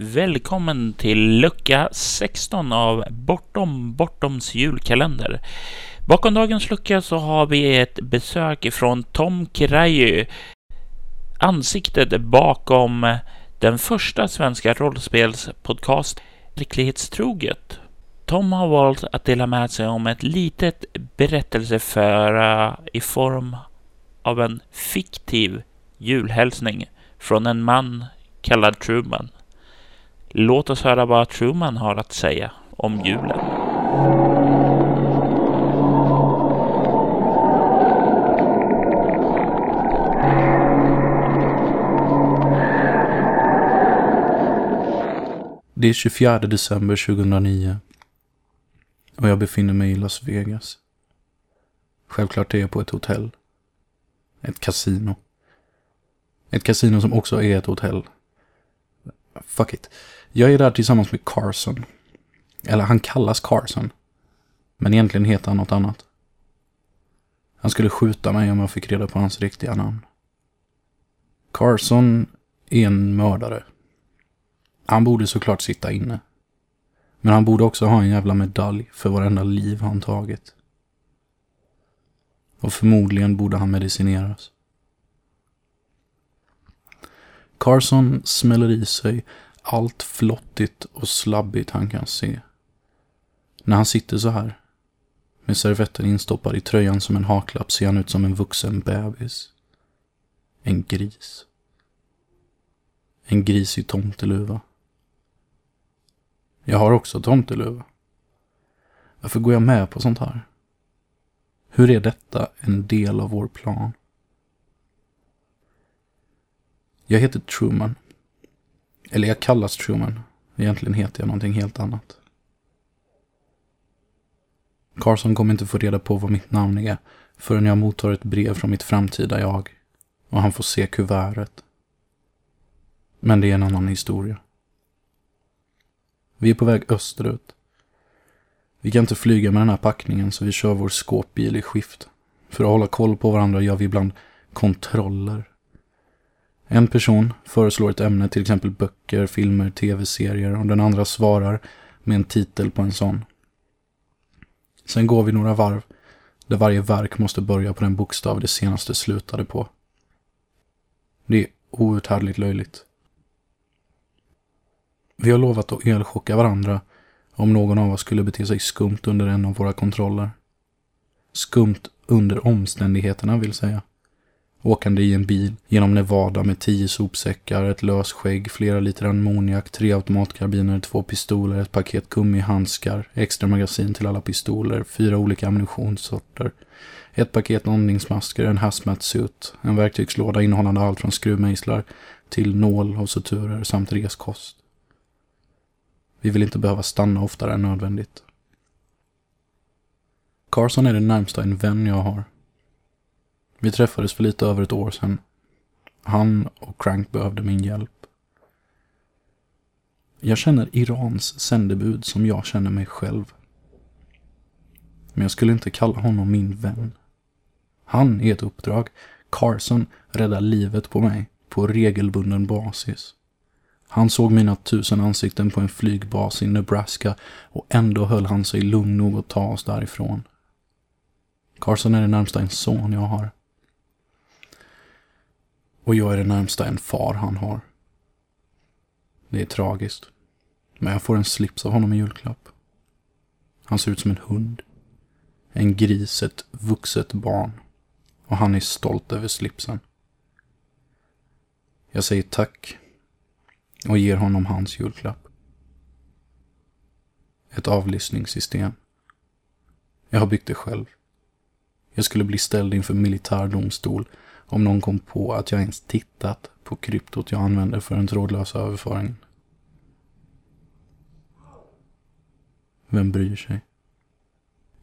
välkommen till lucka 16 av Bortom Bortoms julkalender. Bakom dagens lucka så har vi ett besök från Tom Kiraju, ansiktet bakom den första svenska rollspelspodcast Verklighetstroget. Tom har valt att dela med sig om ett litet berättelseföra i form av en fiktiv julhälsning från en man kallad Truman. Låt oss höra vad Truman har att säga om julen. Det är 24 december 2009 och jag befinner mig i Las Vegas. Självklart är jag på ett hotell. Ett kasino. Ett kasino som också är ett hotell. Fuck it. Jag är där tillsammans med Carson. Eller han kallas Carson. Men egentligen heter han något annat. Han skulle skjuta mig om jag fick reda på hans riktiga namn. Carson är en mördare. Han borde såklart sitta inne. Men han borde också ha en jävla medalj för varenda liv han tagit. Och förmodligen borde han medicineras. Carson smäller i sig allt flottigt och slabbigt han kan se. När han sitter så här, med servetten instoppad i tröjan som en haklapp, ser han ut som en vuxen bebis. En gris. En gris i tomteluva. Jag har också tomteluva. Varför går jag med på sånt här? Hur är detta en del av vår plan? Jag heter Truman. Eller jag kallas Truman. Egentligen heter jag någonting helt annat. Carson kommer inte få reda på vad mitt namn är förrän jag mottar ett brev från mitt framtida jag. Och han får se kuvertet. Men det är en annan historia. Vi är på väg österut. Vi kan inte flyga med den här packningen så vi kör vår skåpbil i skift. För att hålla koll på varandra gör vi ibland kontroller. En person föreslår ett ämne, till exempel böcker, filmer, tv-serier och den andra svarar med en titel på en sån. Sen går vi några varv där varje verk måste börja på den bokstav det senaste slutade på. Det är outhärdligt löjligt. Vi har lovat att elchocka varandra om någon av oss skulle bete sig skumt under en av våra kontroller. Skumt under omständigheterna vill säga. Åkande i en bil genom Nevada med tio sopsäckar, ett lösskägg, flera liter ammoniak, tre automatkarbiner, två pistoler, ett paket gummihandskar, extra magasin till alla pistoler, fyra olika ammunitionssorter, ett paket andningsmasker, en hazmat suit, en verktygslåda innehållande allt från skruvmejslar till nål och suturer samt reskost. Vi vill inte behöva stanna oftare än nödvändigt. Carson är det närmsta en vän jag har. Vi träffades för lite över ett år sedan. Han och Crank behövde min hjälp. Jag känner Irans sändebud som jag känner mig själv. Men jag skulle inte kalla honom min vän. Han är ett uppdrag. Carson räddar livet på mig på regelbunden basis. Han såg mina tusen ansikten på en flygbas i Nebraska och ändå höll han sig lugn nog att ta oss därifrån. Carson är det närmsta en son jag har. Och jag är det närmsta en far han har. Det är tragiskt. Men jag får en slips av honom i julklapp. Han ser ut som en hund. En gris, ett vuxet barn. Och han är stolt över slipsen. Jag säger tack och ger honom hans julklapp. Ett avlyssningssystem. Jag har byggt det själv. Jag skulle bli ställd inför militärdomstol om någon kom på att jag ens tittat på kryptot jag använder för den trådlösa överföringen. Vem bryr sig?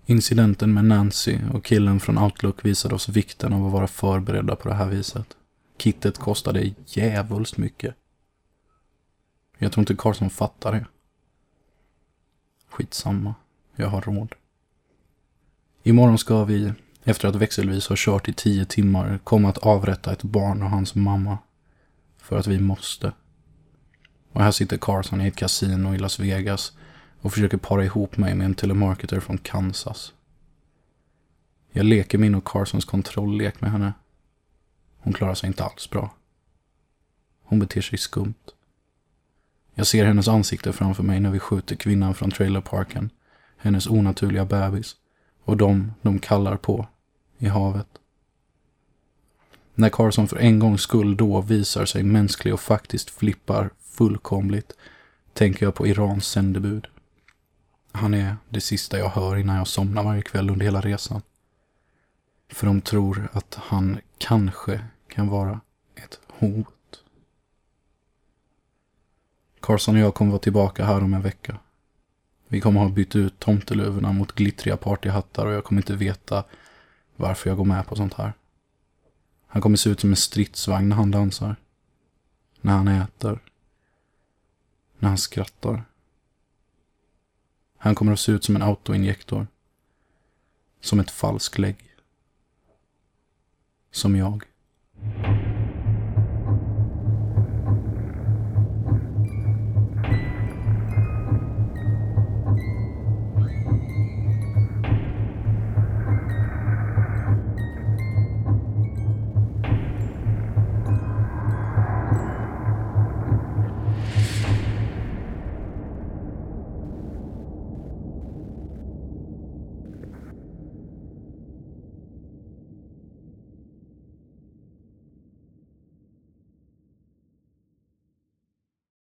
Incidenten med Nancy och killen från Outlook visade oss vikten av att vara förberedda på det här viset. Kittet kostade jävulst mycket. Jag tror inte Carson fattar det. Skitsamma. Jag har råd. Imorgon ska vi, efter att växelvis ha kört i tio timmar, kom att avrätta ett barn och hans mamma. För att vi måste. Och här sitter Carson i ett kasino i Las Vegas och försöker para ihop mig med en telemarketer från Kansas. Jag leker min och Carsons kontrolllek med henne. Hon klarar sig inte alls bra. Hon beter sig skumt. Jag ser hennes ansikte framför mig när vi skjuter kvinnan från trailerparken. Hennes onaturliga bebis. Och de de kallar på i havet. När Carson för en gångs skull då visar sig mänsklig och faktiskt flippar fullkomligt tänker jag på Irans sändebud. Han är det sista jag hör innan jag somnar varje kväll under hela resan. För de tror att han kanske kan vara ett hot. Carson och jag kommer vara tillbaka här om en vecka. Vi kommer ha bytt ut tomteluvorna mot glittriga partyhattar och jag kommer inte veta varför jag går med på sånt här. Han kommer se ut som en stridsvagn när han dansar. När han äter. När han skrattar. Han kommer att se ut som en autoinjektor. Som ett falsklägg. Som jag.